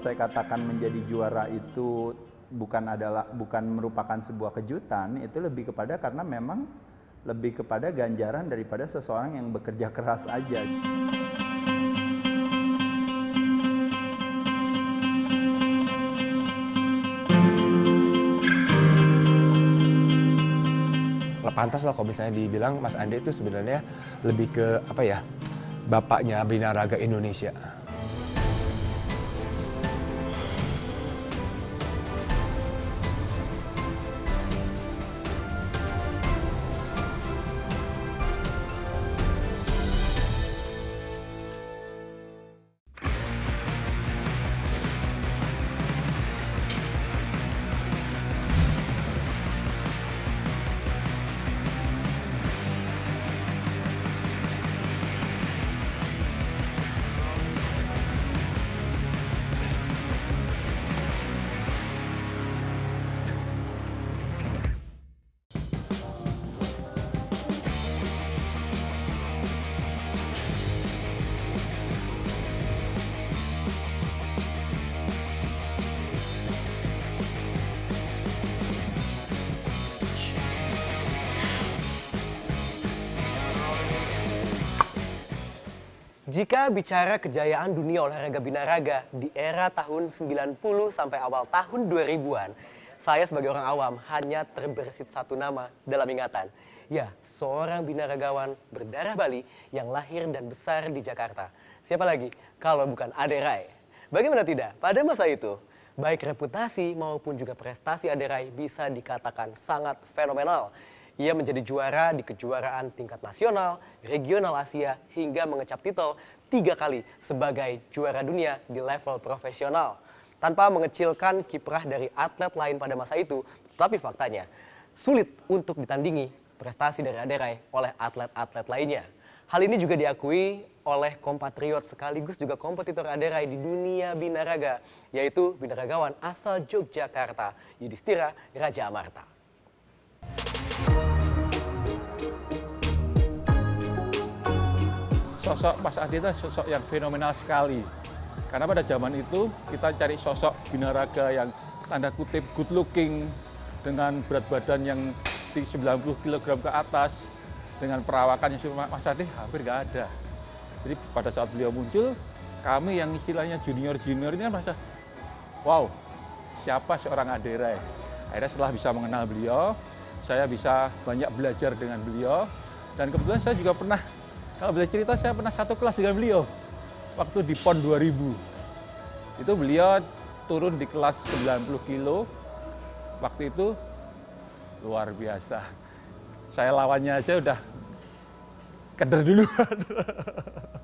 saya katakan menjadi juara itu bukan adalah bukan merupakan sebuah kejutan, itu lebih kepada karena memang lebih kepada ganjaran daripada seseorang yang bekerja keras aja. pantas lah kalau misalnya dibilang Mas Ande itu sebenarnya lebih ke apa ya bapaknya binaraga Indonesia. Jika bicara kejayaan dunia olahraga binaraga di era tahun 90 sampai awal tahun 2000-an, saya sebagai orang awam hanya terbersit satu nama dalam ingatan. Ya, seorang binaragawan berdarah Bali yang lahir dan besar di Jakarta. Siapa lagi kalau bukan Ade Rai? Bagaimana tidak? Pada masa itu, baik reputasi maupun juga prestasi Ade Rai bisa dikatakan sangat fenomenal. Ia menjadi juara di kejuaraan tingkat nasional, regional Asia, hingga mengecap titel tiga kali sebagai juara dunia di level profesional. Tanpa mengecilkan kiprah dari atlet lain pada masa itu, tetapi faktanya sulit untuk ditandingi prestasi dari Aderai oleh atlet-atlet lainnya. Hal ini juga diakui oleh kompatriot sekaligus juga kompetitor Aderai di dunia binaraga, yaitu binaragawan asal Yogyakarta, Yudhistira Raja Amarta. Sosok Mas Adi itu sosok yang fenomenal sekali. Karena pada zaman itu kita cari sosok binaraga yang tanda kutip good looking dengan berat badan yang 90 kg ke atas dengan perawakan yang Mas Adi hampir nggak ada. Jadi pada saat beliau muncul, kami yang istilahnya junior-junior ini kan merasa, wow, siapa seorang Aderai? Akhirnya setelah bisa mengenal beliau, saya bisa banyak belajar dengan beliau, dan kebetulan saya juga pernah kalau boleh cerita, saya pernah satu kelas dengan beliau waktu di PON 2000. Itu beliau turun di kelas 90 kilo. Waktu itu luar biasa. Saya lawannya aja udah keder duluan.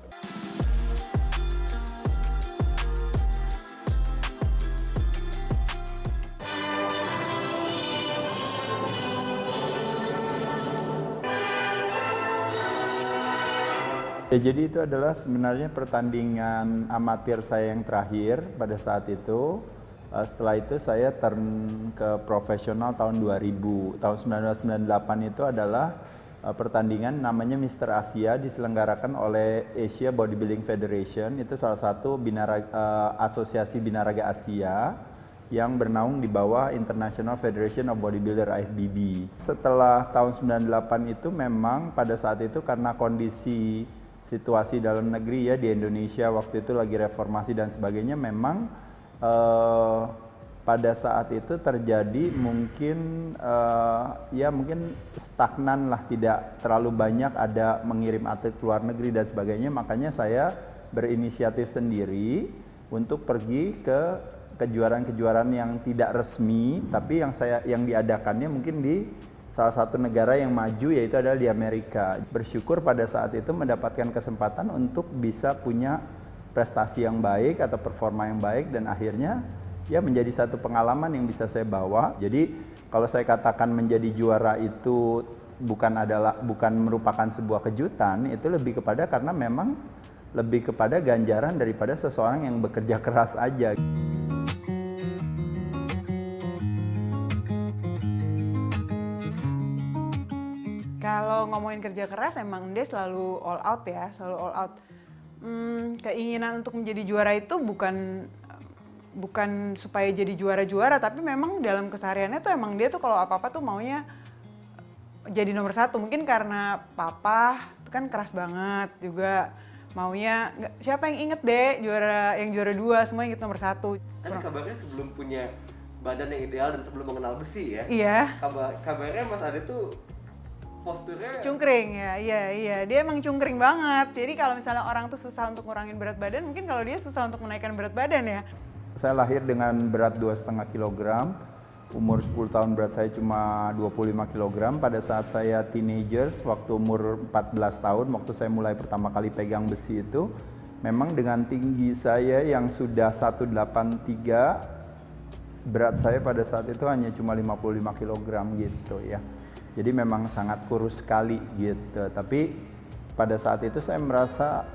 Ya, jadi itu adalah sebenarnya pertandingan amatir saya yang terakhir pada saat itu. Uh, setelah itu saya turn ke profesional tahun 2000. Tahun 1998 itu adalah uh, pertandingan namanya Mister Asia diselenggarakan oleh Asia Bodybuilding Federation. Itu salah satu binara, uh, asosiasi binaraga Asia yang bernaung di bawah International Federation of Bodybuilder IFBB. Setelah tahun 98 itu memang pada saat itu karena kondisi situasi dalam negeri ya di Indonesia waktu itu lagi reformasi dan sebagainya memang uh, pada saat itu terjadi mungkin uh, ya mungkin stagnan lah tidak terlalu banyak ada mengirim atlet ke luar negeri dan sebagainya. Makanya saya berinisiatif sendiri untuk pergi ke kejuaraan-kejuaraan yang tidak resmi tapi yang saya yang diadakannya mungkin di salah satu negara yang maju yaitu adalah di Amerika. Bersyukur pada saat itu mendapatkan kesempatan untuk bisa punya prestasi yang baik atau performa yang baik dan akhirnya ya menjadi satu pengalaman yang bisa saya bawa. Jadi kalau saya katakan menjadi juara itu bukan adalah bukan merupakan sebuah kejutan, itu lebih kepada karena memang lebih kepada ganjaran daripada seseorang yang bekerja keras aja. Kalau ngomongin kerja keras emang dia selalu all out ya, selalu all out. Hmm, keinginan untuk menjadi juara itu bukan bukan supaya jadi juara-juara tapi memang dalam kesehariannya tuh emang dia tuh kalau apa-apa tuh maunya jadi nomor satu mungkin karena papa kan keras banget juga maunya nggak siapa yang inget deh juara yang juara dua semua inget nomor satu Kan kabarnya sebelum punya badan yang ideal dan sebelum mengenal besi ya. iya Kabar kabarnya Mas Ade tuh posturnya. Cungkring ya iya iya. Dia emang cungkring banget. Jadi kalau misalnya orang tuh susah untuk ngurangin berat badan mungkin kalau dia susah untuk menaikkan berat badan ya. Saya lahir dengan berat 2,5 kg, umur 10 tahun berat saya cuma 25 kg. Pada saat saya teenagers, waktu umur 14 tahun, waktu saya mulai pertama kali pegang besi itu, memang dengan tinggi saya yang sudah 183, berat saya pada saat itu hanya cuma 55 kg gitu ya. Jadi memang sangat kurus sekali gitu. Tapi pada saat itu saya merasa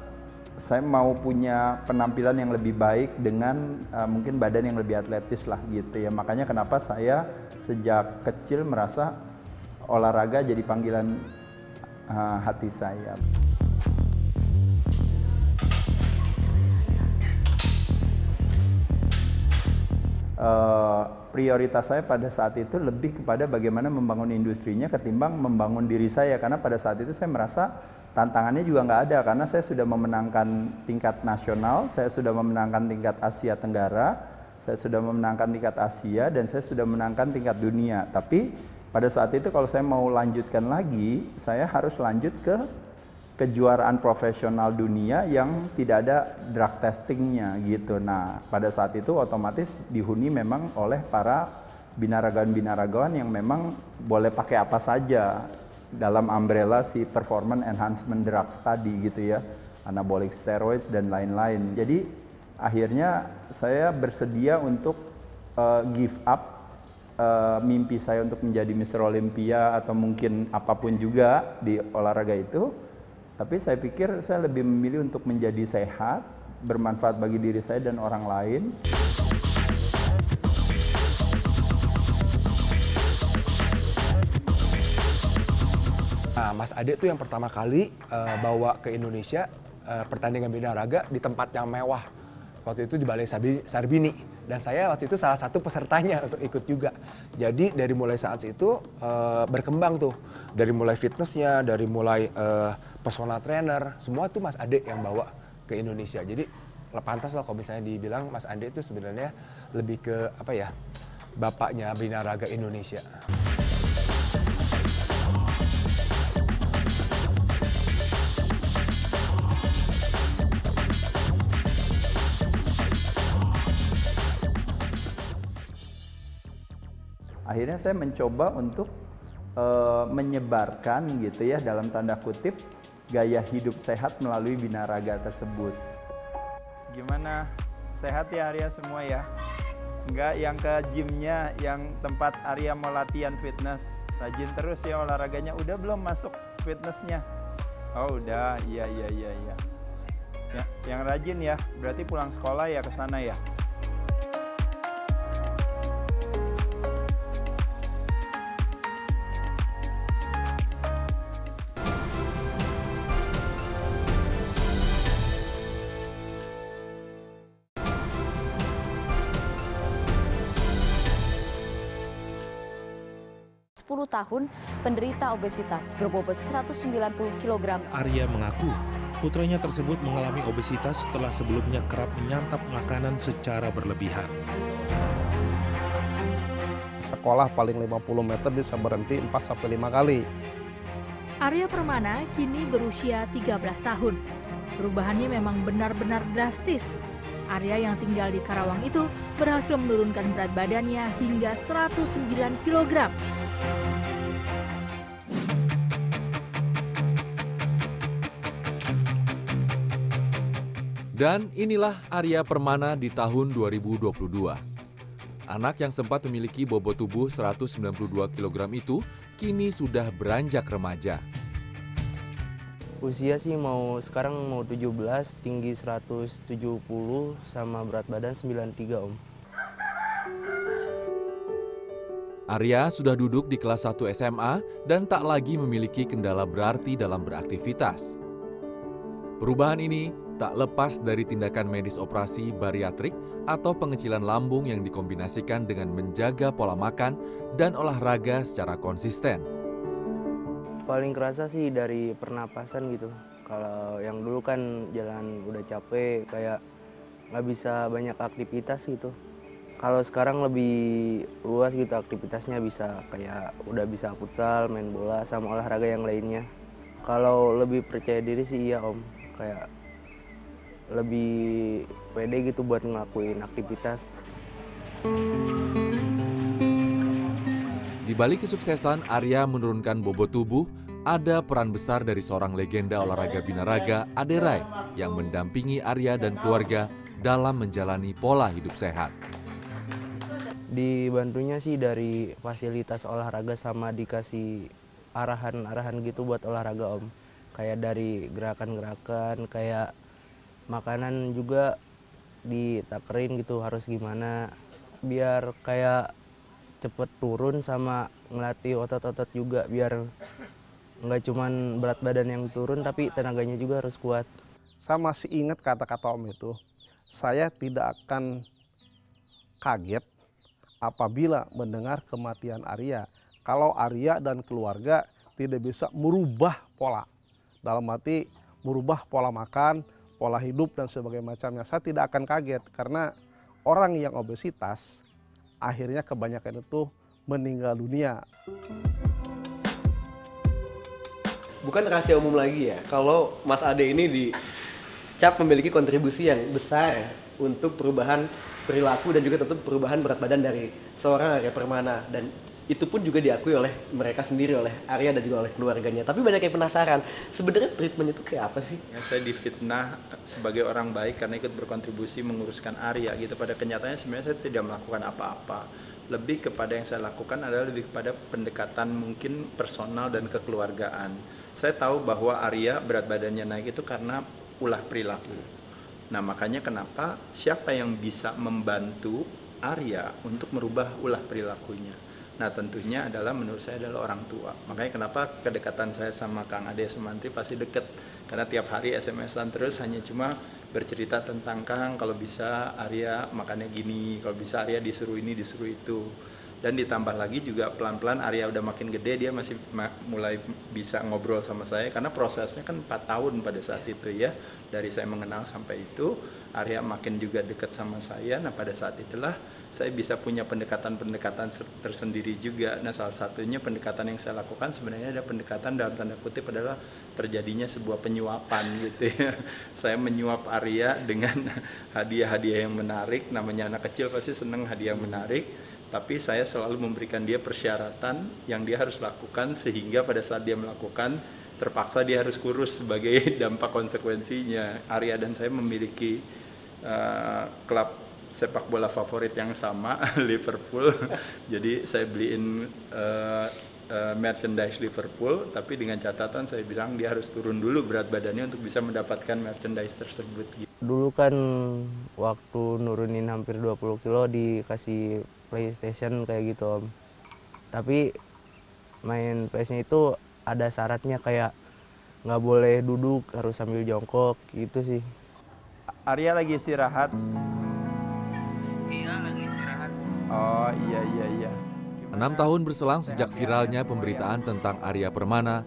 saya mau punya penampilan yang lebih baik dengan uh, mungkin badan yang lebih atletis lah gitu ya. Makanya kenapa saya sejak kecil merasa olahraga jadi panggilan uh, hati saya. Uh, prioritas saya pada saat itu lebih kepada bagaimana membangun industrinya ketimbang membangun diri saya karena pada saat itu saya merasa tantangannya juga nggak ada karena saya sudah memenangkan tingkat nasional, saya sudah memenangkan tingkat Asia Tenggara, saya sudah memenangkan tingkat Asia dan saya sudah memenangkan tingkat dunia. Tapi pada saat itu kalau saya mau lanjutkan lagi, saya harus lanjut ke kejuaraan profesional dunia yang tidak ada drug testingnya gitu. Nah pada saat itu otomatis dihuni memang oleh para binaragawan-binaragawan yang memang boleh pakai apa saja dalam umbrella si performance enhancement drugs tadi gitu ya, anabolic steroids dan lain-lain. Jadi akhirnya saya bersedia untuk uh, give up uh, mimpi saya untuk menjadi Mr. Olympia atau mungkin apa pun juga di olahraga itu. Tapi saya pikir saya lebih memilih untuk menjadi sehat, bermanfaat bagi diri saya dan orang lain. Nah, Mas Ade tuh yang pertama kali uh, bawa ke Indonesia uh, pertandingan binaraga di tempat yang mewah. Waktu itu di Balai Sarbini dan saya waktu itu salah satu pesertanya untuk ikut juga. Jadi dari mulai saat itu uh, berkembang tuh dari mulai fitnessnya, dari mulai uh, personal trainer, semua tuh Mas Ade yang bawa ke Indonesia. Jadi pantas lah kalau misalnya dibilang Mas Ade itu sebenarnya lebih ke apa ya bapaknya binaraga Indonesia. Akhirnya saya mencoba untuk uh, menyebarkan gitu ya dalam tanda kutip gaya hidup sehat melalui binaraga tersebut. Gimana? Sehat ya Arya semua ya? Enggak yang ke gymnya, yang tempat Arya mau latihan fitness. Rajin terus ya olahraganya. Udah belum masuk fitnessnya? Oh udah, iya iya iya iya. Ya, yang rajin ya, berarti pulang sekolah ya ke sana ya. Tahun penderita obesitas berbobot 190 kg Arya mengaku putranya tersebut mengalami obesitas setelah sebelumnya kerap menyantap makanan secara berlebihan. sekolah paling 50 meter bisa berhenti 4 sampai 5 kali. Arya Permana kini berusia 13 tahun. Perubahannya memang benar-benar drastis. Arya yang tinggal di Karawang itu berhasil menurunkan berat badannya hingga 109 kg. Dan inilah Arya Permana di tahun 2022. Anak yang sempat memiliki bobot tubuh 192 kg itu kini sudah beranjak remaja. Usia sih mau sekarang mau 17, tinggi 170 sama berat badan 93 om. Arya sudah duduk di kelas 1 SMA dan tak lagi memiliki kendala berarti dalam beraktivitas. Perubahan ini tak lepas dari tindakan medis operasi bariatrik atau pengecilan lambung yang dikombinasikan dengan menjaga pola makan dan olahraga secara konsisten. Paling kerasa sih dari pernapasan gitu. Kalau yang dulu kan jalan udah capek, kayak nggak bisa banyak aktivitas gitu. Kalau sekarang lebih luas gitu aktivitasnya bisa kayak udah bisa futsal, main bola, sama olahraga yang lainnya. Kalau lebih percaya diri sih iya om, kayak lebih pede gitu buat ngelakuin aktivitas. Di balik kesuksesan Arya menurunkan bobot tubuh, ada peran besar dari seorang legenda olahraga binaraga, Aderai, yang mendampingi Arya dan keluarga dalam menjalani pola hidup sehat. Dibantunya sih dari fasilitas olahraga sama dikasih arahan-arahan gitu buat olahraga om. Kayak dari gerakan-gerakan, kayak makanan juga ditakerin gitu harus gimana biar kayak cepet turun sama ngelatih otot-otot juga biar nggak cuman berat badan yang turun tapi tenaganya juga harus kuat. Saya masih ingat kata-kata Om itu. Saya tidak akan kaget apabila mendengar kematian Arya. Kalau Arya dan keluarga tidak bisa merubah pola. Dalam arti merubah pola makan, pola hidup dan sebagainya macamnya. Saya tidak akan kaget karena orang yang obesitas akhirnya kebanyakan itu meninggal dunia. Bukan rahasia umum lagi ya, kalau Mas Ade ini dicap memiliki kontribusi yang besar untuk perubahan perilaku dan juga tentu perubahan berat badan dari seorang Arya Permana dan itu pun juga diakui oleh mereka sendiri oleh Arya dan juga oleh keluarganya. Tapi banyak yang penasaran, sebenarnya treatment itu kayak apa sih? Ya, saya difitnah sebagai orang baik karena ikut berkontribusi menguruskan Arya gitu. Pada kenyataannya sebenarnya saya tidak melakukan apa-apa. Lebih kepada yang saya lakukan adalah lebih kepada pendekatan mungkin personal dan kekeluargaan. Saya tahu bahwa Arya berat badannya naik itu karena ulah perilaku. Nah makanya kenapa siapa yang bisa membantu Arya untuk merubah ulah perilakunya. Nah tentunya adalah menurut saya adalah orang tua. Makanya kenapa kedekatan saya sama Kang Ade Semantri pasti deket. Karena tiap hari SMS-an terus hanya cuma bercerita tentang Kang kalau bisa Arya makannya gini, kalau bisa Arya disuruh ini disuruh itu. Dan ditambah lagi juga pelan-pelan Arya udah makin gede dia masih mulai bisa ngobrol sama saya karena prosesnya kan 4 tahun pada saat itu ya. Dari saya mengenal sampai itu Arya makin juga dekat sama saya. Nah pada saat itulah saya bisa punya pendekatan-pendekatan tersendiri juga. Nah, salah satunya pendekatan yang saya lakukan sebenarnya ada pendekatan dalam tanda kutip adalah terjadinya sebuah penyuapan gitu ya. Saya menyuap Arya dengan hadiah-hadiah yang menarik. Namanya anak kecil pasti senang hadiah yang menarik. Tapi saya selalu memberikan dia persyaratan yang dia harus lakukan sehingga pada saat dia melakukan terpaksa dia harus kurus sebagai dampak konsekuensinya. Arya dan saya memiliki uh, klub sepak bola favorit yang sama Liverpool. Jadi saya beliin uh, uh, merchandise Liverpool, tapi dengan catatan saya bilang dia harus turun dulu berat badannya untuk bisa mendapatkan merchandise tersebut. Dulu kan waktu nurunin hampir 20 kilo dikasih PlayStation kayak gitu om. Tapi main PS-nya itu ada syaratnya kayak nggak boleh duduk harus sambil jongkok gitu sih. Arya lagi istirahat. Oh iya iya iya. Enam tahun berselang sejak viralnya pemberitaan tentang Arya Permana,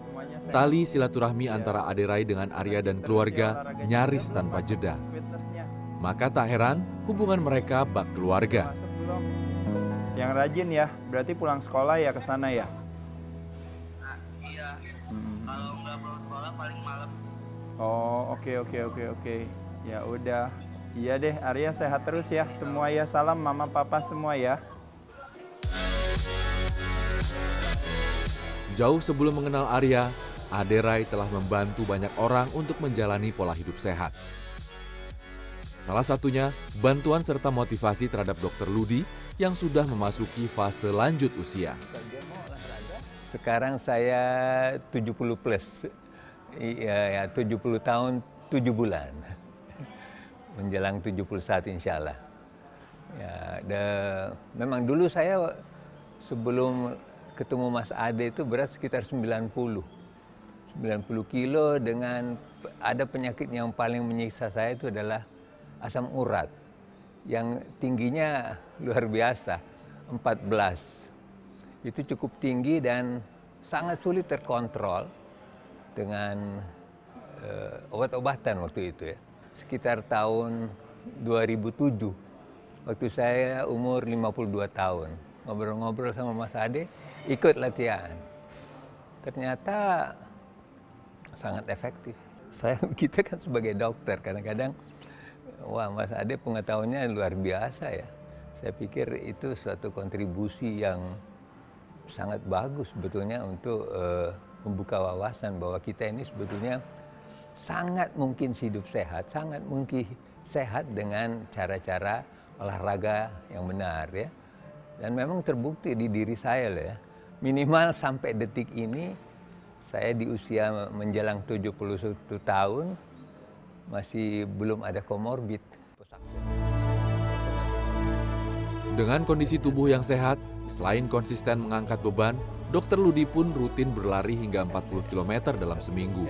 tali silaturahmi antara Aderai dengan Arya dan keluarga nyaris tanpa jeda. Maka tak heran hubungan mereka bak keluarga. Yang rajin ya, berarti pulang sekolah ya ke sana ya? Iya, kalau nggak pulang sekolah paling malam. Oh oke okay, oke okay, oke okay, oke. Okay. Ya udah, Iya deh, Arya sehat terus ya. Semua ya, salam mama papa semua ya. Jauh sebelum mengenal Arya, Aderai telah membantu banyak orang untuk menjalani pola hidup sehat. Salah satunya, bantuan serta motivasi terhadap dokter Ludi yang sudah memasuki fase lanjut usia. Sekarang saya 70 plus, ya, ya 70 tahun 7 bulan menjelang 71 insya Allah. Ya, de, memang dulu saya sebelum ketemu Mas Ade itu berat sekitar 90. 90 90 kilo dengan ada penyakit yang paling menyiksa saya itu adalah asam urat yang tingginya luar biasa 14 itu cukup tinggi dan sangat sulit terkontrol dengan uh, obat-obatan waktu itu ya sekitar tahun 2007 waktu saya umur 52 tahun ngobrol-ngobrol sama Mas Ade ikut latihan ternyata sangat efektif. Saya kita kan sebagai dokter kadang-kadang wah Mas Ade pengetahuannya luar biasa ya. Saya pikir itu suatu kontribusi yang sangat bagus sebetulnya untuk uh, membuka wawasan bahwa kita ini sebetulnya sangat mungkin hidup sehat, sangat mungkin sehat dengan cara-cara olahraga yang benar ya. Dan memang terbukti di diri saya loh ya. Minimal sampai detik ini saya di usia menjelang 71 tahun masih belum ada komorbid. Dengan kondisi tubuh yang sehat, selain konsisten mengangkat beban, Dokter Ludi pun rutin berlari hingga 40 km dalam seminggu.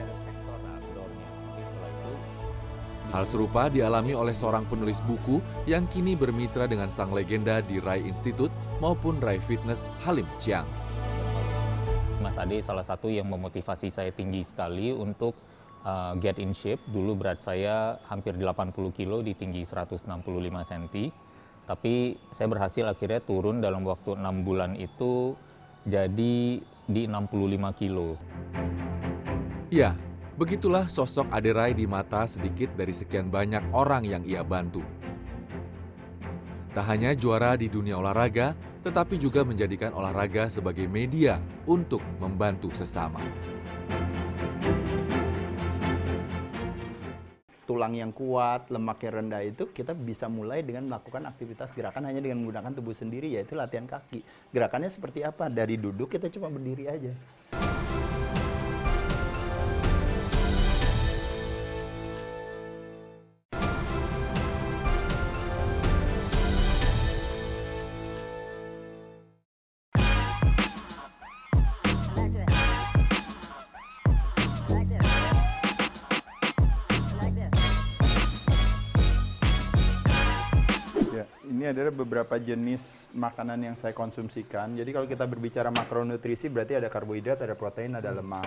Hal serupa dialami oleh seorang penulis buku yang kini bermitra dengan sang legenda di Rai Institute maupun Rai Fitness Halim Chiang. Mas Ade salah satu yang memotivasi saya tinggi sekali untuk uh, get in shape. Dulu berat saya hampir 80 kilo di tinggi 165 cm. Tapi saya berhasil akhirnya turun dalam waktu enam bulan itu jadi di 65 kilo. Ya, begitulah sosok Aderai di mata sedikit dari sekian banyak orang yang ia bantu. Tak hanya juara di dunia olahraga, tetapi juga menjadikan olahraga sebagai media untuk membantu sesama. Tulang yang kuat, lemak yang rendah itu kita bisa mulai dengan melakukan aktivitas gerakan hanya dengan menggunakan tubuh sendiri yaitu latihan kaki. Gerakannya seperti apa? Dari duduk kita cuma berdiri aja. Ini adalah beberapa jenis makanan yang saya konsumsikan. Jadi kalau kita berbicara makronutrisi berarti ada karbohidrat, ada protein, ada lemak.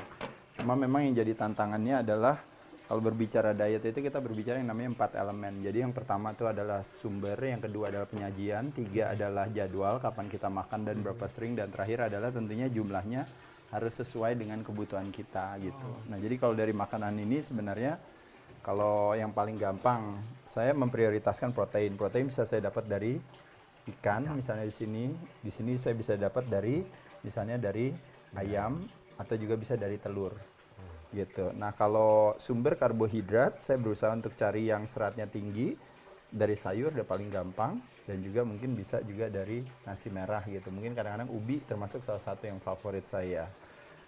Cuma memang yang jadi tantangannya adalah kalau berbicara diet itu kita berbicara yang namanya empat elemen. Jadi yang pertama itu adalah sumber, yang kedua adalah penyajian, tiga adalah jadwal kapan kita makan dan berapa sering, dan terakhir adalah tentunya jumlahnya harus sesuai dengan kebutuhan kita gitu. Nah jadi kalau dari makanan ini sebenarnya kalau yang paling gampang, saya memprioritaskan protein. Protein bisa saya dapat dari ikan, misalnya di sini. Di sini saya bisa dapat dari, misalnya dari ayam, atau juga bisa dari telur. Gitu. Nah kalau sumber karbohidrat, saya berusaha untuk cari yang seratnya tinggi, dari sayur udah paling gampang, dan juga mungkin bisa juga dari nasi merah gitu. Mungkin kadang-kadang ubi termasuk salah satu yang favorit saya.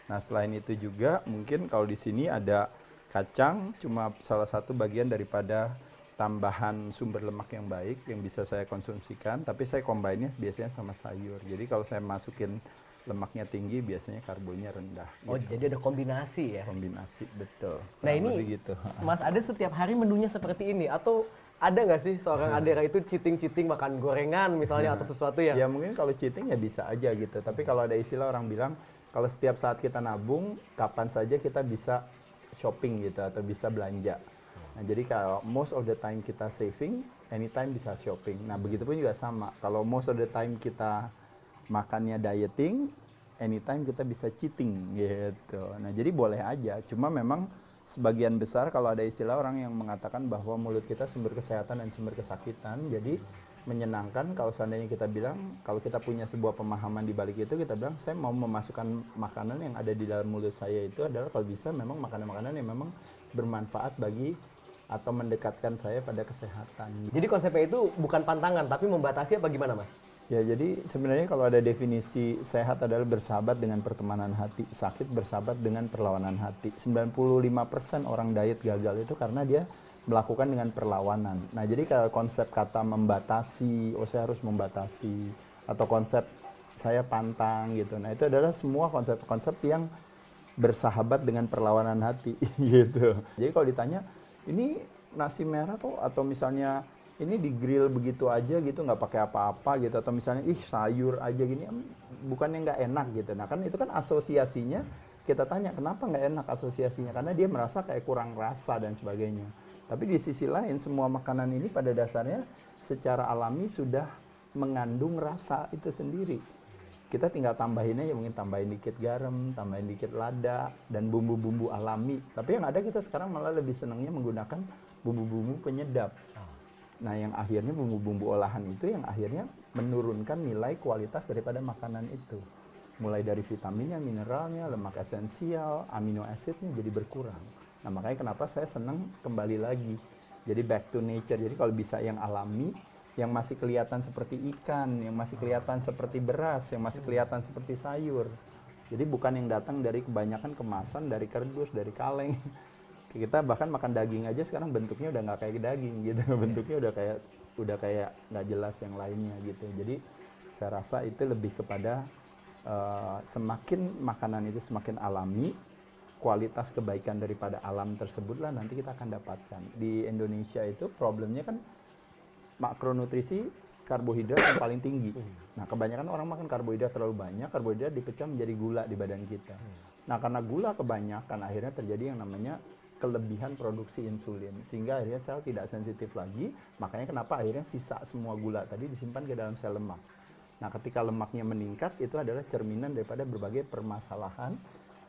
Nah selain itu juga mungkin kalau di sini ada kacang cuma salah satu bagian daripada tambahan sumber lemak yang baik yang bisa saya konsumsikan. Tapi saya combine-nya biasanya sama sayur. Jadi kalau saya masukin lemaknya tinggi biasanya karbonya rendah oh gitu. jadi ada kombinasi ya? Kombinasi betul. Nah ini gitu. Mas ada setiap hari menunya seperti ini? Atau ada nggak sih seorang adera itu cheating-cheating makan gorengan misalnya atau sesuatu yang ya mungkin kalau cheating ya bisa aja gitu. Tapi kalau ada istilah orang bilang kalau setiap saat kita nabung kapan saja kita bisa shopping gitu atau bisa belanja. Nah, jadi kalau most of the time kita saving, anytime bisa shopping. Nah, begitu pun juga sama. Kalau most of the time kita makannya dieting, anytime kita bisa cheating gitu. Nah, jadi boleh aja. Cuma memang sebagian besar kalau ada istilah orang yang mengatakan bahwa mulut kita sumber kesehatan dan sumber kesakitan. Jadi menyenangkan kalau seandainya kita bilang kalau kita punya sebuah pemahaman di balik itu kita bilang saya mau memasukkan makanan yang ada di dalam mulut saya itu adalah kalau bisa memang makanan-makanan yang memang bermanfaat bagi atau mendekatkan saya pada kesehatan. Jadi konsepnya itu bukan pantangan tapi membatasi apa gimana Mas? Ya jadi sebenarnya kalau ada definisi sehat adalah bersahabat dengan pertemanan hati, sakit bersahabat dengan perlawanan hati. 95% orang diet gagal itu karena dia melakukan dengan perlawanan. Nah, jadi kalau konsep kata membatasi, oh saya harus membatasi, atau konsep saya pantang gitu. Nah, itu adalah semua konsep-konsep yang bersahabat dengan perlawanan hati gitu. Jadi kalau ditanya ini nasi merah kok atau misalnya ini di grill begitu aja gitu nggak pakai apa-apa gitu atau misalnya ih sayur aja gini bukannya nggak enak gitu. Nah kan itu kan asosiasinya kita tanya kenapa nggak enak asosiasinya karena dia merasa kayak kurang rasa dan sebagainya. Tapi di sisi lain semua makanan ini pada dasarnya secara alami sudah mengandung rasa itu sendiri. Kita tinggal tambahin aja mungkin tambahin dikit garam, tambahin dikit lada dan bumbu-bumbu alami. Tapi yang ada kita sekarang malah lebih senangnya menggunakan bumbu-bumbu penyedap. Nah, yang akhirnya bumbu-bumbu olahan itu yang akhirnya menurunkan nilai kualitas daripada makanan itu. Mulai dari vitaminnya, mineralnya, lemak esensial, amino acidnya jadi berkurang. Nah, makanya kenapa saya senang kembali lagi. Jadi back to nature. Jadi kalau bisa yang alami, yang masih kelihatan seperti ikan, yang masih kelihatan seperti beras, yang masih kelihatan seperti sayur. Jadi bukan yang datang dari kebanyakan kemasan, dari kardus, dari kaleng. Kita bahkan makan daging aja sekarang bentuknya udah nggak kayak daging gitu, bentuknya udah kayak udah kayak nggak jelas yang lainnya gitu. Jadi saya rasa itu lebih kepada uh, semakin makanan itu semakin alami, kualitas kebaikan daripada alam tersebutlah nanti kita akan dapatkan. Di Indonesia itu problemnya kan makronutrisi karbohidrat yang paling tinggi. Nah, kebanyakan orang makan karbohidrat terlalu banyak, karbohidrat dipecah menjadi gula di badan kita. Nah, karena gula kebanyakan akhirnya terjadi yang namanya kelebihan produksi insulin sehingga akhirnya sel tidak sensitif lagi, makanya kenapa akhirnya sisa semua gula tadi disimpan ke dalam sel lemak. Nah, ketika lemaknya meningkat itu adalah cerminan daripada berbagai permasalahan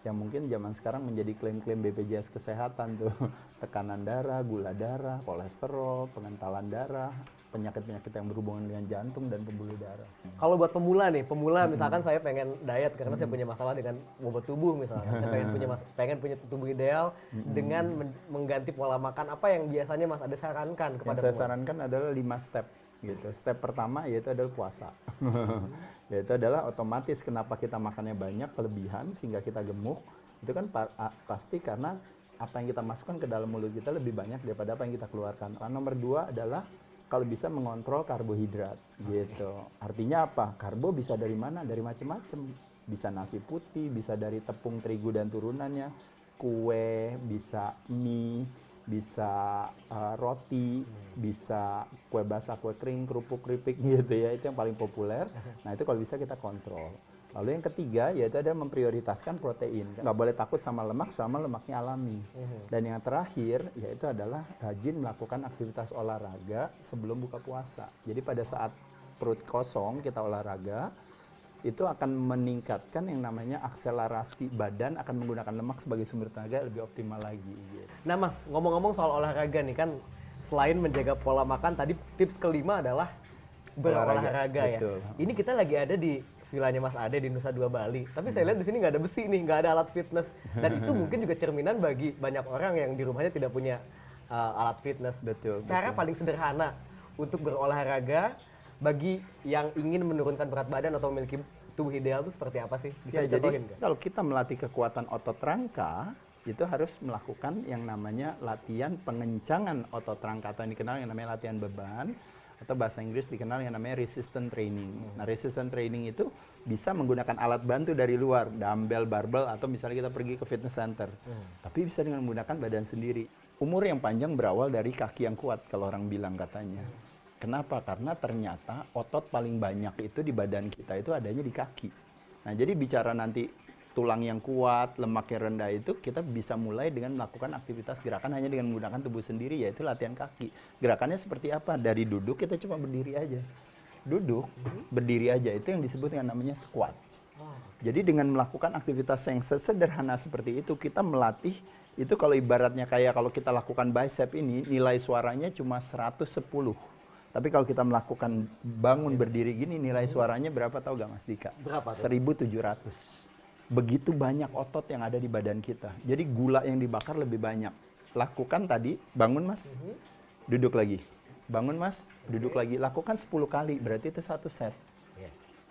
yang mungkin zaman sekarang menjadi klaim-klaim BPJS kesehatan tuh. Tekanan darah, gula darah, kolesterol, pengentalan darah, penyakit-penyakit yang berhubungan dengan jantung dan pembuluh darah. Kalau buat pemula nih, pemula misalkan saya pengen diet karena saya punya masalah dengan bobot tubuh misalkan, saya pengen punya mas pengen punya tubuh ideal dengan mengganti pola makan apa yang biasanya Mas ada sarankan kepada Yang saya sarankan adalah lima step gitu. Step pertama yaitu adalah puasa. yaitu adalah otomatis kenapa kita makannya banyak kelebihan sehingga kita gemuk itu kan pa pasti karena apa yang kita masukkan ke dalam mulut kita lebih banyak daripada apa yang kita keluarkan. Nah, nomor dua adalah kalau bisa mengontrol karbohidrat gitu. Artinya apa? Karbo bisa dari mana? Dari macam-macam. Bisa nasi putih, bisa dari tepung terigu dan turunannya, kue, bisa mie, bisa uh, roti, bisa kue basah, kue kering, kerupuk, keripik gitu ya. Itu yang paling populer. Nah, itu kalau bisa kita kontrol. Lalu yang ketiga yaitu ada memprioritaskan protein. Nggak boleh takut sama lemak sama lemaknya alami. Dan yang terakhir yaitu adalah rajin melakukan aktivitas olahraga sebelum buka puasa. Jadi pada saat perut kosong kita olahraga itu akan meningkatkan yang namanya akselerasi badan akan menggunakan lemak sebagai sumber tenaga lebih optimal lagi. Gitu. Nah mas, ngomong-ngomong soal olahraga nih kan selain menjaga pola makan tadi tips kelima adalah berolahraga ya. Betul. Ini kita lagi ada di vilanya Mas Ade di Nusa Dua Bali. Tapi saya lihat di sini nggak ada besi nih, nggak ada alat fitness. Dan itu mungkin juga cerminan bagi banyak orang yang di rumahnya tidak punya uh, alat fitness. Betul. Cara betul. paling sederhana untuk berolahraga bagi yang ingin menurunkan berat badan atau memiliki tubuh ideal itu seperti apa sih? Bisa ya, jadi gak? kalau kita melatih kekuatan otot rangka, itu harus melakukan yang namanya latihan pengencangan otot rangka atau yang dikenal yang namanya latihan beban atau bahasa Inggris dikenal yang namanya resistant training. Hmm. Nah, resistant training itu bisa menggunakan alat bantu dari luar, dumbbell, barbell, atau misalnya kita pergi ke fitness center. Hmm. Tapi bisa dengan menggunakan badan sendiri. Umur yang panjang berawal dari kaki yang kuat, kalau orang bilang katanya. Kenapa? Karena ternyata otot paling banyak itu di badan kita itu adanya di kaki. Nah, jadi bicara nanti tulang yang kuat, lemak yang rendah itu kita bisa mulai dengan melakukan aktivitas gerakan hanya dengan menggunakan tubuh sendiri yaitu latihan kaki. Gerakannya seperti apa? Dari duduk kita cuma berdiri aja. Duduk, berdiri aja itu yang disebut dengan namanya squat. Jadi dengan melakukan aktivitas yang sesederhana seperti itu kita melatih itu kalau ibaratnya kayak kalau kita lakukan bicep ini nilai suaranya cuma 110. Tapi kalau kita melakukan bangun berdiri gini nilai suaranya berapa tahu gak Mas Dika? Berapa? 1700 begitu banyak otot yang ada di badan kita. Jadi gula yang dibakar lebih banyak. Lakukan tadi, bangun mas, duduk lagi. Bangun mas, duduk lagi. Lakukan 10 kali, berarti itu satu set.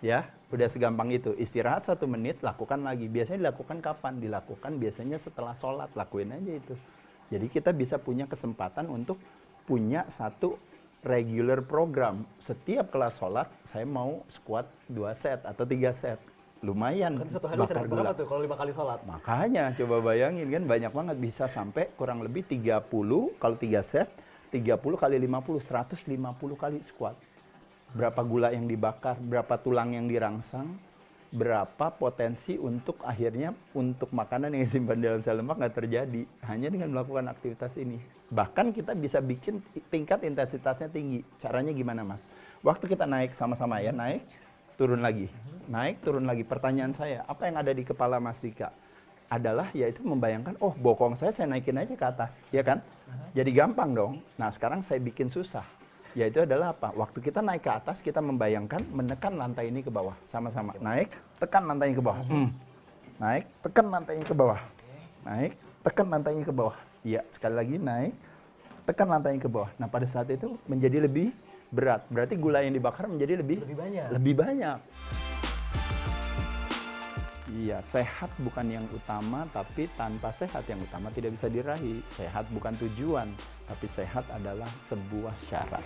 Ya, udah segampang itu. Istirahat satu menit, lakukan lagi. Biasanya dilakukan kapan? Dilakukan biasanya setelah sholat, lakuin aja itu. Jadi kita bisa punya kesempatan untuk punya satu regular program. Setiap kelas sholat, saya mau squat dua set atau tiga set lumayan Kan satu hari bakar gula. tuh kalau lima kali sholat? Makanya coba bayangin kan banyak banget bisa sampai kurang lebih 30 kalau 3 set 30 kali 50 150 kali squat. Berapa gula yang dibakar, berapa tulang yang dirangsang, berapa potensi untuk akhirnya untuk makanan yang disimpan dalam sel lemak nggak terjadi hanya dengan melakukan aktivitas ini. Bahkan kita bisa bikin tingkat intensitasnya tinggi. Caranya gimana, Mas? Waktu kita naik sama-sama ya, naik turun lagi, naik turun lagi. Pertanyaan saya, apa yang ada di kepala Mas Dika? Adalah yaitu membayangkan, oh bokong saya saya naikin aja ke atas, ya kan? Jadi gampang dong. Nah sekarang saya bikin susah. Yaitu adalah apa? Waktu kita naik ke atas, kita membayangkan menekan lantai ini ke bawah. Sama-sama. Naik, tekan lantainya ke bawah. Hmm. Naik, tekan lantainya ke bawah. Naik, tekan lantainya ke bawah. Iya, sekali lagi naik, tekan lantainya ke bawah. Nah pada saat itu menjadi lebih berat. Berarti gula yang dibakar menjadi lebih Lebih banyak. lebih banyak. Iya, sehat bukan yang utama, tapi tanpa sehat yang utama tidak bisa diraih. Sehat bukan tujuan, tapi sehat adalah sebuah syarat.